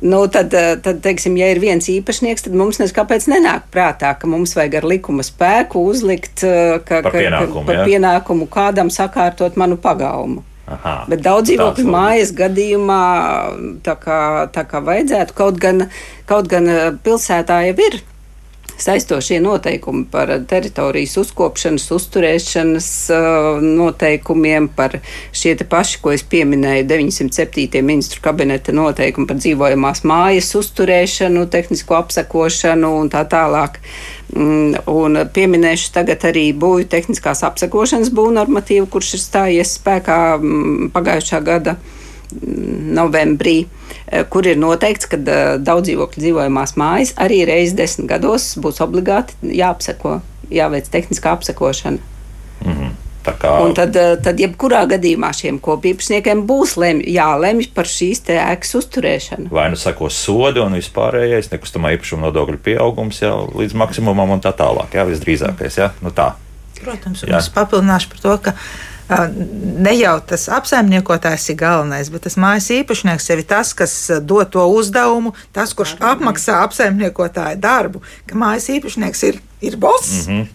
Nu, tad, eh, tad, teiksim, ja ir viens īpašnieks, tad mums nekāpēc nenāk prātā, ka mums vajag ar likuma spēku uzlikt eh, ka, par, pienākumu, ka, par pienākumu kādam sakārtot manu pagalmu. Aha, Bet daudz dzīvokļu mājas gadījumā tā kā, tā kā vajadzētu, kaut gan, kaut gan eh, pilsētā jau ir saistošie noteikumi par teritorijas uzkopšanas, uzturēšanas uh, noteikumiem, par šie paši, ko es pieminēju, 907. ministru kabineta noteikumi par dzīvojamās mājas uzturēšanu, tehnisko apsakošanu un tā tālāk. Mm, un pieminēšu tagad arī būvju tehniskās apsakošanas būvnormatīvu, kurš ir stājies spēkā mm, pagājušā gada novembrī, eh, kur ir noteikts, ka eh, daudz dzīvokļu dzīvojamās mājas arī reizes desmit gados būs obligāti jāapseko, jāveic tehniskā apsekošana. Mm -hmm. Kā... Un tad, eh, tad jebkurā gadījumā šiem kopīpašniekiem būs lemj, jālemj par šīs ēkas uzturēšanu. Vai nu sakos sodi un vispārējais nekustamā īpašuma nodokļu pieaugums jau līdz maksimumam un tā tālāk, jā, visdrīzākais. Jā, nu tā. Protams, un jā. es papildināšu par to, ka ne jau tas apsaimniekotājs ir galvenais, bet tas mājas īpašnieks jau ir tas, kas dod to uzdevumu, tas, kurš apmaksā apsaimniekotāju darbu, ka mājas īpašnieks ir. Ir boss. Mm -hmm.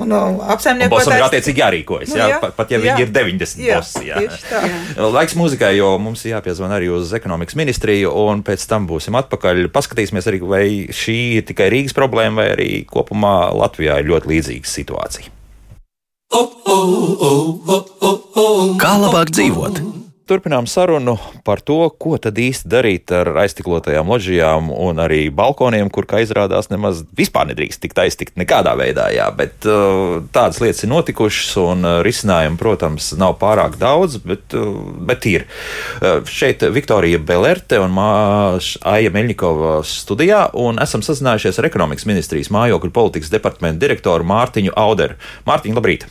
Un uh, apsaimniekotājs. Ir attiecīgi jārīkojas. Nu, jā, jā, pat, ja jā, viņi ir 90 jā, boss. Jā. jā. Laiks mūzikai, jo mums ir jāpiezvan arī uz ekonomikas ministriju, un pēc tam būsim atpakaļ. Paskatīsimies arī, vai šī ir tikai Rīgas problēma, vai arī kopumā Latvijā ir ļoti līdzīga situācija. Kā labāk dzīvot? Turpinām sarunu par to, ko tad īsti darīt ar aiztiklotajām ložijām un arī balkoniem, kur, kā izrādās, nemaz vispār nedrīkst tikt aiztikt nekādā veidā. Jā, bet uh, tādas lietas ir notikušas, un uh, risinājumu, protams, nav pārāk daudz, bet, uh, bet ir. Šeit Viktorija Belerte un Aija Meļņikova studijā, un esam sazinājušies ar ekonomikas ministrijas mājokļu politikas departamentu direktoru Mārtiņu Auderu. Mārtiņu, labrīt!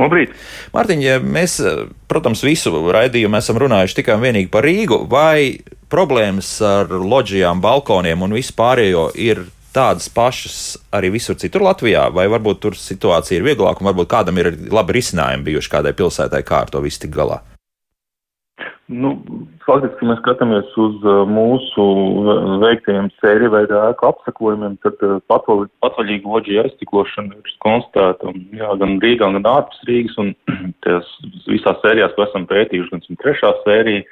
Labrīt! Mārtiņ, ja mēs, protams, visu raidījumu esam runājuši tikai un vienīgi par Rīgu, vai problēmas ar loģijām, balkoniem un vispārējo ir tādas pašas arī visur citur Latvijā, vai varbūt tur situācija ir vieglāka un varbūt kādam ir labi risinājumi bijuši kādai pilsētai, kā ar to visu tik galā? Nu, faktiski, ja mēs skatāmies uz uh, mūsu veiktajiem sēriju veidā ēku apsakojumiem, tad uh, patvaļīga loģija aiztiklošana ir konstatēta jā, gan Rīgā, gan ārpus Rīgas, un tās visās sērijās, ko esam pētījuši, gan 103. sērija,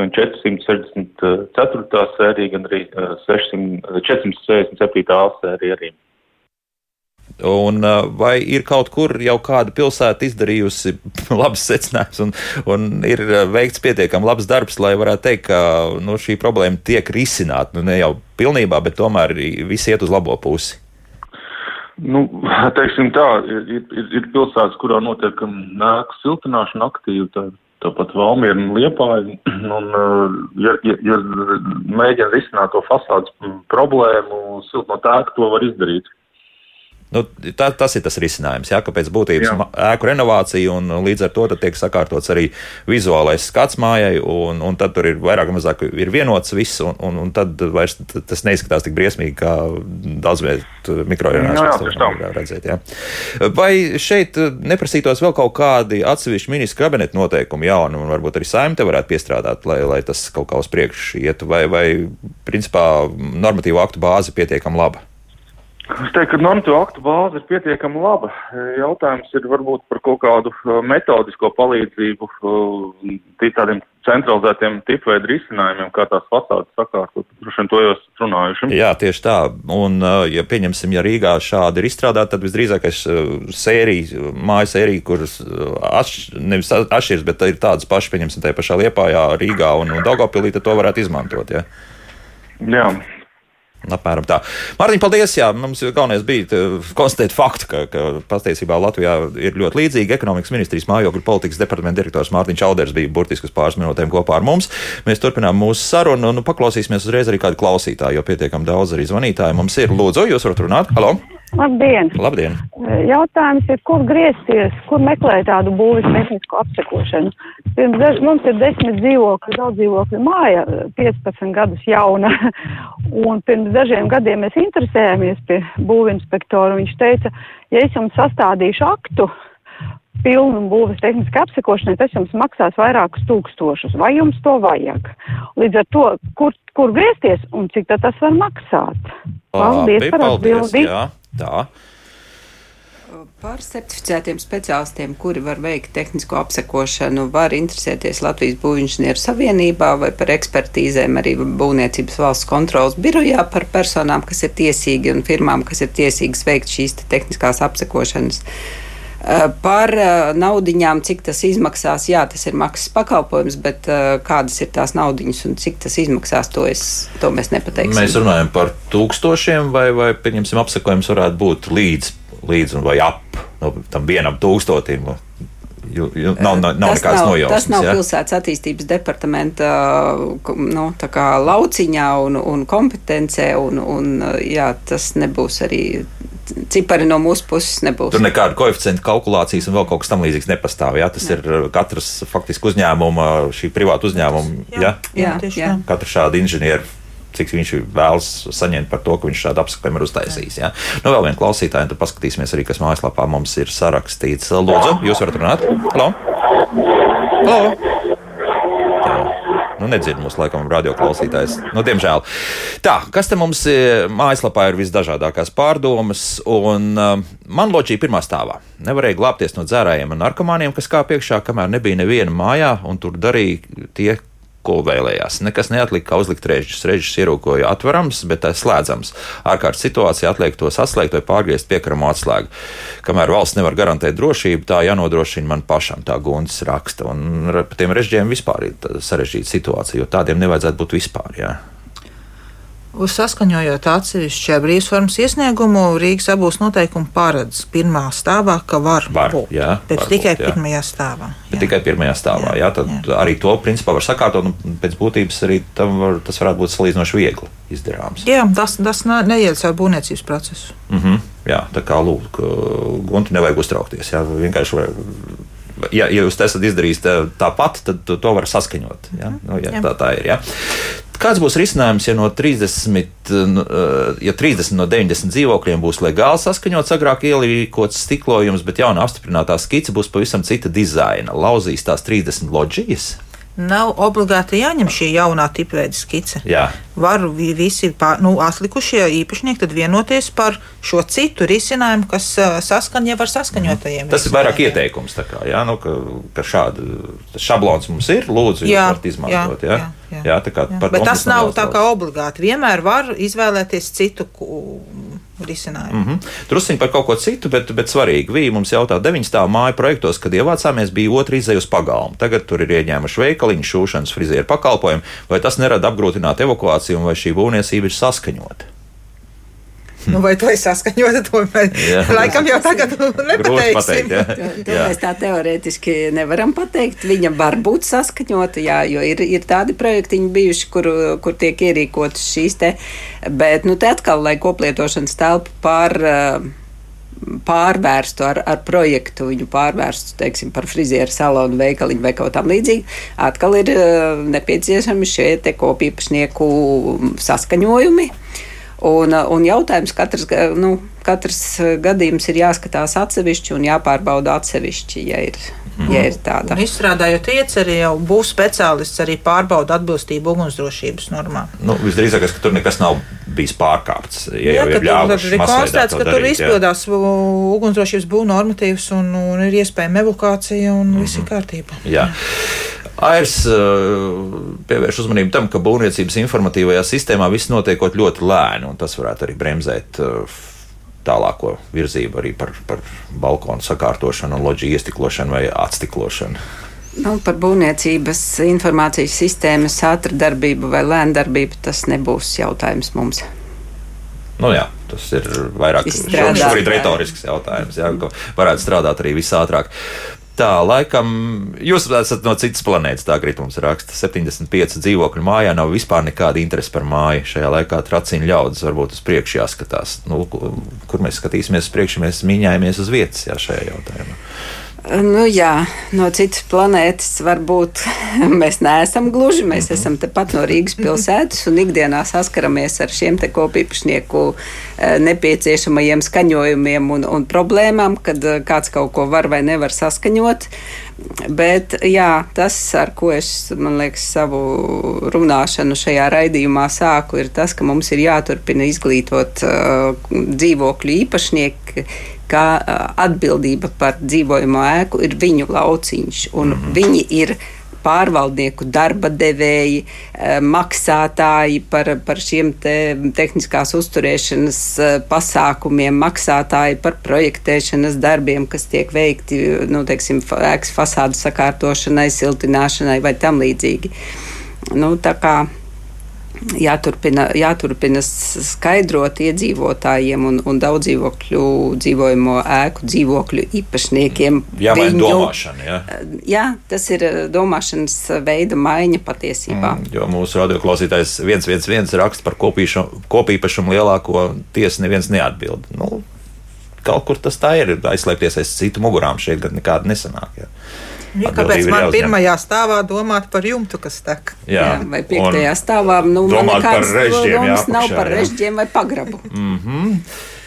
gan 464. sērija, gan arī 600, uh, 467. sērija arī. Un, uh, vai ir kaut kur jau kāda pilsēta izdarījusi labus secinājumus un, un ir uh, veikts pietiekami labs darbs, lai varētu teikt, ka nu, šī problēma tiek risināta? Nu, ne jau pilnībā, bet tomēr viss iet uz labo pusi. Nu, teiksim tā, ir, ir, ir pilsētas, kurā notiek nēku siltināšana aktīvi, tā, tāpat Valmiera un Liepāja, un, ja, ja, ja mēģina risināt to fasādes problēmu, siltinot ēku, to var izdarīt. Nu, tā, tas ir tas risinājums, jā, ka pēc būtības jā. ēku renovācija un līdz ar to tiek sakārtots arī vizuālais skats mājai, un, un tad tur ir vairāk vai mazāk ir vienots viss, un, un, un tad vairs tas neizskatās tik briesmīgi, kā daudzviet mikrorajonās redzēt. Jā. Vai šeit neprasītos vēl kaut kādi atsevišķi ministra kabineta noteikumi jauni, un varbūt arī saimte te varētu piestrādāt, lai, lai tas kaut kā uz priekšu ietu, vai, vai principā normatīvu aktu bāze pietiekam laba? Es teiktu, ka normatīvo aktu bāze ir pietiekami laba. Jautājums ir varbūt par kaut kādu uh, metodisko palīdzību uh, tādiem centralizētiem tipveidu risinājumiem, kā tās fasādes sakārtot. Droši vien to jau esat runājuši. Jā, tieši tā. Un, uh, ja pieņemsim, ja Rīgā šādi ir izstrādāta, tad visdrīzākais sērija, māju sērija, kuras atš, nevis atšķiras, bet ir tādas pašas, pieņemsim, tajā pašā Liepājā, Rīgā un, un Daugavpilī, tad to varētu izmantot. Ja? Jā. Apmēram tā. Mārtiņ, paldies! Jā, mums galvenais bija konstatēt faktu, ka, ka patiesībā Latvijā ir ļoti līdzīgi. Ekonomikas ministrijas mājokļu politikas departamenta direktors Mārtiņš Čauders bija burtiski uz pāris minūtēm kopā ar mums. Mēs turpinām mūsu sarunu un nu, paklausīsimies uzreiz arī kādu klausītāju, jo pietiekam daudz arī zvanītāju mums ir. Lūdzu, jūs varat runāt? Halo! Labdien! Labdien! Jautājums ir, kur griezties, kur meklēt tādu būvis tehnisko apsekošanu. Pirms mums ir desmit dzīvokļu, daudz dzīvokļu māja, 15 gadus jauna, un pirms dažiem gadiem mēs interesējāmies pie būvinspektora, viņš teica, ja es jums sastādīšu aktu, pilnu būvas tehniski apsekošanai, tas jums maksās vairākus tūkstošus. Vai jums to vajag? Līdz ar to, kur, kur griezties un cik tas var maksāt? Paldies Labi, par atbildi! Tā. Par certificētiem speciālistiem, kuri var veikt tehnisko apsekošanu, var interesēties Latvijas Būvniecības Savienībā vai par ekspertīzēm arī Būvniecības valsts kontrolas birojā par personām, kas ir tiesīgi un firmām, kas ir tiesīgas veikt šīs te tehniskās apsekošanas. Eh, par eh, naudiņām, cik tas izmaksās, jā, tas ir maksas pakalpojums, bet eh, kādas ir tās naudiņas un cik tas izmaksās, to, es, to mēs nepateiksim. Mēs runājam par tūkstošiem, vai, vai pieņemsim, apsakojums varētu būt līdz, līdz vai ap no, tam vienam tūkstotim. Jo, jo nav, nav, nav tas nav, nojausmas, tas nav ja? pilsētas attīstības departamenta nu, lauciņā un, un kompetencē, un, un jā, tas nebūs arī cipari no mūsu puses nebūs. Tur nekāda koeficienta kalkulācijas un vēl kaut kas tamlīdzīgs nepastāv. Jā? Tas ne. ir uh, katras faktiski uzņēmuma, šī privāta uzņēmuma. Jā, jā, jā, jā. Katra šāda inženiera cik viņš vēlas saņemt par to, ka viņš šādu apskatījumu ir uztaisījis. Ja? Nu, vēl viena klausītāja, un tad paskatīsimies arī, kas mājaslapā mums ir sarakstīts. Lūdzu, jūs varat runāt? Halo! Halo! Nu, nedzird mūsu laikam radioklausītājs. Nu, diemžēl. Tā, kas te mums e, mājaslapā ir visdažādākās pārdomas, un uh, man loģija pirmā stāvā. Nevarēja glābties no dzērājiem un narkomāniem, kas kā piekšā, kamēr nebija neviena mājā, un tur darīja tie, ko vēlējās. Nekas neatlika, kā uzlikt režģus. Režģis ierūkoja atverams, bet tā slēdzams. Ārkārtas situācija atliek to saslēgt vai pārgriezt piekramo atslēgu. Kamēr valsts nevar garantēt drošību, tā jānodrošina man pašam, tā Gunts raksta. Un par tiem režģiem vispār ir sarežģīta situācija, jo tādiem nevajadzētu būt vispār. Jā. Uz saskaņojot atsevišķā brīvsformas iesniegumu, Rīgas abos noteikumi paredz pirmā stāvā, ka var, var būt. Jā, bet tikai būt, jā. pirmajā stāvā. Jā. Bet tikai pirmajā stāvā. Jā, jā, tad jā. arī to principā var sakārtot, un pēc būtības arī var, tas varētu būt salīdzinoši viegli izdarāms. Jā, tas, tas neiet caur būvniecības procesu. Mm -hmm. Jā, tā kā lūk, guntu nevajag uztraukties. Jā, vienkārši var, ja, ja jūs esat izdarījis tāpat, tad to, to var saskaņot. Ja? Mhm. Nu, ja, tā, tā ir. Ja? Kāds būs risinājums, ja no 30, nu, eh, ja 30 no 90 dzīvokļiem būs legāli saskaņots, agrāk ielīkots stiklojums, bet jauna apstiprinātā skice būs pavisam cita dizaina? Lauzīs tās 30 loģijas? Nav obligāti jāņem šī jaunā tipveida skice. Jā. Var visi pār, nu, atlikušie īpašnieki vienoties par šo citu risinājumu, kas saskan jau ar saskaņotajiem. Tas ir vairāk ieteikums, kā, jā, nu, ka, ka šāda šablons mums ir. Lūdzu, jūs jā, varat izmantot. Jā, jā, jā, jā, tā kā, jā. Bet tas nav tā kā obligāti. Vienmēr var izvēlēties citu risinājumu. Mm -hmm. Drusciņi par kaut ko citu, bet, bet svarīgi. Vīja mums jautā, 9 stāvu māju projektos, kad ievācāmies, bija otra izēja uz pagalmu. Tagad tur ir ieņēmuši veikaliņu, šūšanas, frizieru pakalpojumu. Vai tas nerada apgrūtināt evakuāciju, vai šī būvniecība ir saskaņota? Nu, vai to ir saskaņota? To mēs laikam jau tagad nepateiksim. Pateikt, jā. To, to jā. mēs tā teorētiski nevaram pateikt. Viņa var būt saskaņota, jā, jo ir, ir tādi projektiņi bijuši, kur, kur tiek ierīkotas šīs te. Bet, nu, te atkal, lai koplietošanas telpu pār. Pārvērstu ar, ar projektu, viņu pārvērstu, teiksim, par frizieru salonu, veikaliņu vai kaut tam līdzīgi. Atkal ir nepieciešami šie kopīpašnieku saskaņojumi. Uh, Un, uh, un jautājums katrs, nu, katrs uh, gadījums ir jāskatās atsevišķi un jāpārbauda atsevišķi, ja ir, ja ir tāda. Un izstrādājot ieceri, jau būs speciālists arī pārbauda atbilstību ugunsdrošības normām. Nu, visdrīzāk, ka tur nekas nav bijis pārkāpts. Ja Jā, ka tur ir konstatēts, ka darīt, tur izpildās jā. ugunsdrošības būvniecības normatīvas un, un ir iespējama evakuācija un mm -hmm. viss ir kārtībā. Jā. Airs uh, pievērš uzmanību tam, ka būvniecības informatīvajā sistēmā viss notiekot ļoti lēni, un tas varētu arī bremzēt uh, tālāko virzību arī par, par balkonu sakārtošanu, loģiju iestiklošanu vai atstiklošanu. Nu, par būvniecības informācijas sistēmas ātru darbību vai lēnu darbību tas nebūs jautājums mums. Nu, jā, tas ir vairāk šobrīd retorisks jautājums. Jā, varētu strādāt arī visātrāk. Tā, laikam, jūs esat no citas planētas, tā Gritums raksta. 75 dzīvokļu mājā nav vispār nekāda interese par māju. Šajā laikā tracina ļaudis, varbūt uz priekšu jāskatās. Nu, kur mēs skatīsimies uz priekšu, mēs mīņājamies uz vietas jā, šajā jautājumā. Nu, jā, no citas planētas varbūt mēs neesam gluži. Mēs mhm. esam tepat no Rīgas pilsētas un ikdienā saskaramies ar šiem kopīpašnieku e, nepieciešamajiem skaņojumiem un, un problēmām, kad e, kāds kaut ko var vai nevar saskaņot. Bet jā, tas, ar ko es liekas, savu runāšanu šajā raidījumā sāku, ir tas, ka mums ir jāturpina izglītot uh, dzīvokļu īpašnieki, ka atbildība par dzīvojamo ēku ir viņu lauciņš, un mm -hmm. viņi ir pārvaldnieku darba devēji, maksātāji par, par šiem te tehniskās uzturēšanas pasākumiem, maksātāji par projektēšanas darbiem, kas tiek veikti, nu, teiksim, ēkas fasādu sakārtošanai, siltināšanai vai tam līdzīgi. Nu, tā kā jāturpina, jāturpina skaidrot iedzīvotājiem un, un daudz dzīvokļu, dzīvojamo ēku dzīvokļu īpašniekiem. Jāmaina viņu, domāšana. Jā. jā, tas ir eh, domāšanas veida maiņa patiesībā. Mm, jo mūsu radioklausītājs viens, viens, viens raksta par kopīpašumu lielāko tiesu neviens neatbild. Nu, kaut kur tas tā ir, aizslēpties aiz citu mugurām šeit gan nekāda nesanāk. Jā. Ja, kāpēc man jāuzņem. pirmajā stāvā domāt par jumtu, kas tek? Jā, jā vai piektajā stāvā nu, domāt par režģiem, jā, nav par režģiem vai pagrabu. Mm -hmm.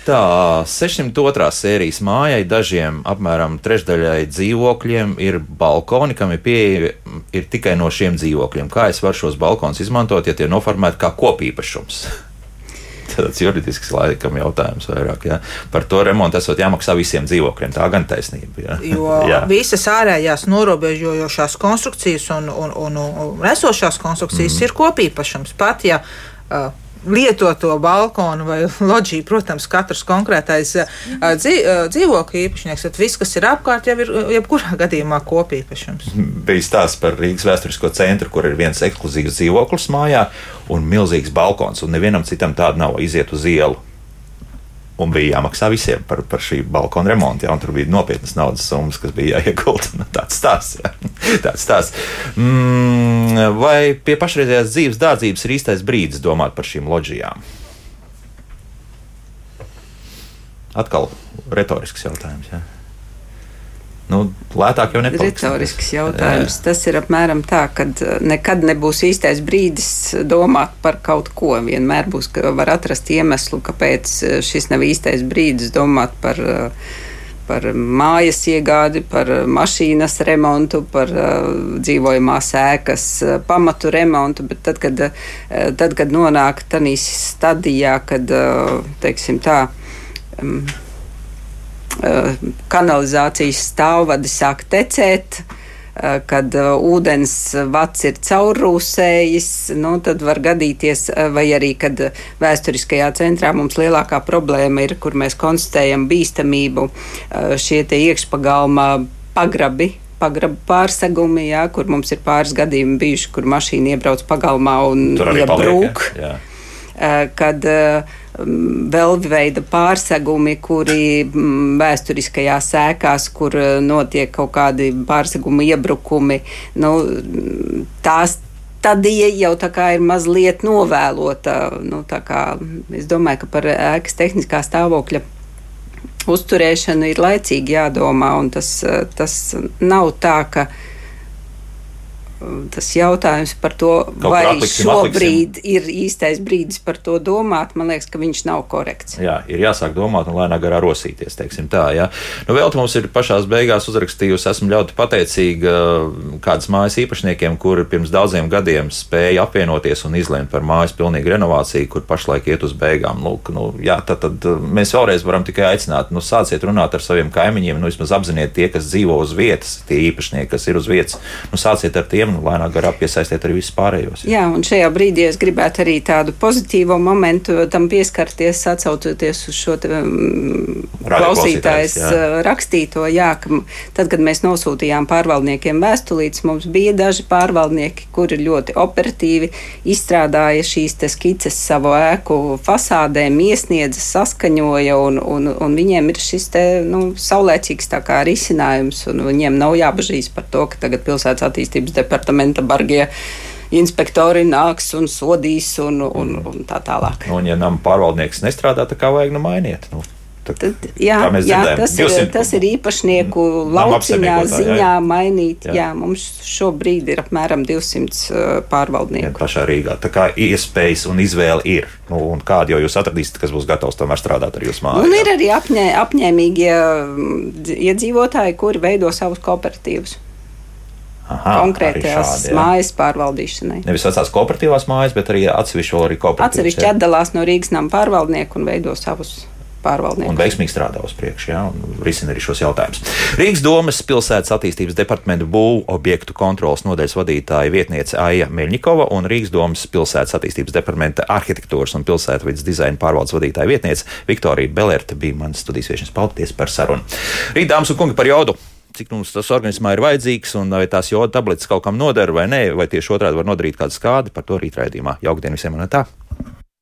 Tā 602. sērijas mājai, dažiem apmēram trešdaļai dzīvokļiem, ir balkoni, kam ir pieeja ir tikai no šiem dzīvokļiem. Kā es varu šos balkonus izmantot, ja tie ir noformēti kā kopīpašums? Tāds juridisks laikam jautājums vairāk. Jā. Par to remontu esot jāmaksā visiem dzīvokļiem. Tā gan taisnība. Jā. Jo jā. visas ārējās norobežojošās konstrukcijas un, un, un, un esošās konstrukcijas mm. ir kopīpašums. Pat ja uh, lietoto balkonu vai loģiju, protams, katrs konkrētais dzīvokļu īpašnieks, tad viss, kas ir apkārt, jau ir jebkurā gadījumā kopīpašums. Bija stāsts par Rīgas vēsturisko centru, kur ir viens ekskluzīvs dzīvoklis mājā un milzīgs balkons, un nevienam citam tādu nav iziet uz ielu un bija jāmaksā visiem par, par šī balkona remontu. Ja, tur bija nopietnas naudas summas, kas bija jāiegulda. Nu, tāds stāsts. Ja. tāds stāsts. Mm, vai pie pašreizējās dzīves dārdzības ir īstais brīdis domāt par šīm loģijām? Atkal retorisks jautājums. Ja. Nu, lētāk jau nepaliks. Retorisks jautājums. Jā. Tas ir apmēram tā, ka uh, nekad nebūs īstais brīdis domāt par kaut ko. Vienmēr būs, ka var atrast iemeslu, kāpēc uh, šis nav īstais brīdis domāt par, uh, par mājas iegādi, par mašīnas remontu, par dzīvojamās ēkas pamatu remontu. Bet tad, kad, tad, kad nonāk tādā stadijā, kad, teiksim tā, um, kanalizācijas stāvvadi sāk tecēt. Eh, kad uh, ūdens vats ir caurrūsējis, nu, tad var gadīties, vai arī, kad vēsturiskajā centrā mums lielākā problēma ir, kur mēs konstatējam bīstamību, šie iekšpagalma pagrabi, pagrabu pārsegumi, jā, kur mums ir pāris gadījumi bijuši, kur mašīna iebrauc pagalmā un iebrūk. Ja, uh, kad uh, vēl veida pārsegumi, kuri vēsturiskajās sēkās, kur notiek kaut kādi pārsegumu iebrukumi, nu, tās stadija jau tā kā ir mazliet novēlota. Nu, kā, es domāju, ka par ēkas tehniskā stāvokļa uzturēšanu ir laicīgi jādomā, un tas, tas nav tā, ka tas jautājums par to, Kaut vai atliksim, šobrīd atliksim. ir īstais brīdis par to domāt, man liekas, ka viņš nav korekts. Jā, ir jāsāk domāt un lēnāk garā rosīties, teiksim tā. Jā. Nu, vēl mums ir pašās beigās uzrakstījusi, esmu ļoti pateicīga kādas mājas īpašniekiem, kuri pirms daudziem gadiem spēja apvienoties un izlemt par mājas pilnīgu renovāciju, kur pašlaik iet uz beigām. Lūk, nu, jā, tad, tad mēs vēlreiz varam tikai aicināt, nu, sāciet runāt ar saviem kaimiņiem, nu, vismaz apziniet tie, kas dzīvo uz vietas, tie īpašnieki, kas ir uz vietas, nu, sāciet ar tiem nu, lēnāk garā piesaistiet arī visus pārējos. Jā. un šajā brīdī es gribētu arī tādu pozitīvu momentu tam pieskarties, atcaucoties uz šo te, um, klausītājs jā. Rakstīto. Jā, ka tad, kad mēs nosūtījām pārvaldniekiem vēstulītes, mums bija daži pārvaldnieki, kuri ļoti operatīvi izstrādāja šīs skices savu ēku fasādēm, iesniedza, saskaņoja, un, un, un viņiem ir šis te, nu, saulēcīgs risinājums, un viņiem nav jābažīs par to, ka tagad pilsētas attīstības departaments departamenta bargie inspektori nāks un sodīs un, un, un tā tālāk. Nu, un, ja nama pārvaldnieks nestrādā, tad kā vajag nu mainiet? Nu. Tad, jā, jā tas, 200, ir, tas ir īpašnieku lauciņā ziņā jā. mainīt. Jā. jā, mums šobrīd ir apmēram 200 uh, pārvaldnieku. Jā, pašā Rīgā. Tā kā iespējas un izvēle ir. Nu, un kādu jau jūs atradīsiet, kas būs gatavs tomēr strādāt ar jūsu māju? Un ir arī apņē, apņēmīgie mm, iedzīvotāji, kuri veido savus kooperatīvus. Aha, konkrētās mājas pārvaldīšanai. Nevis vecās kooperatīvās mājas, bet arī atsevišķi arī kooperatīvas. Atsevišķi atdalās no Rīgas nama pārvaldnieku un veido savus. Un veiksmīgi strādā uz priekšu, ja, un risina arī šos jautājumus. Rīgas domas pilsētas attīstības departamenta būvu objektu kontrolas nodaļas vadītāja vietniece Aija Meļņikova un Rīgas domas pilsētas attīstības departamenta arhitektūras un pilsētvidas dizaina pārvaldes vadītāja vietniece Viktorija Belerta bija manas studijas viešņas. Paldies par sarunu. Rīt, dāmas un kungi, par jaudu! Cik mums tas organismā ir vajadzīgs, un vai tās joda tabletes kaut kam noder vai nē, vai tieši otrādi var nodarīt kādu skādi, par to rīt raidījumā. Jaukdien visiem un tā!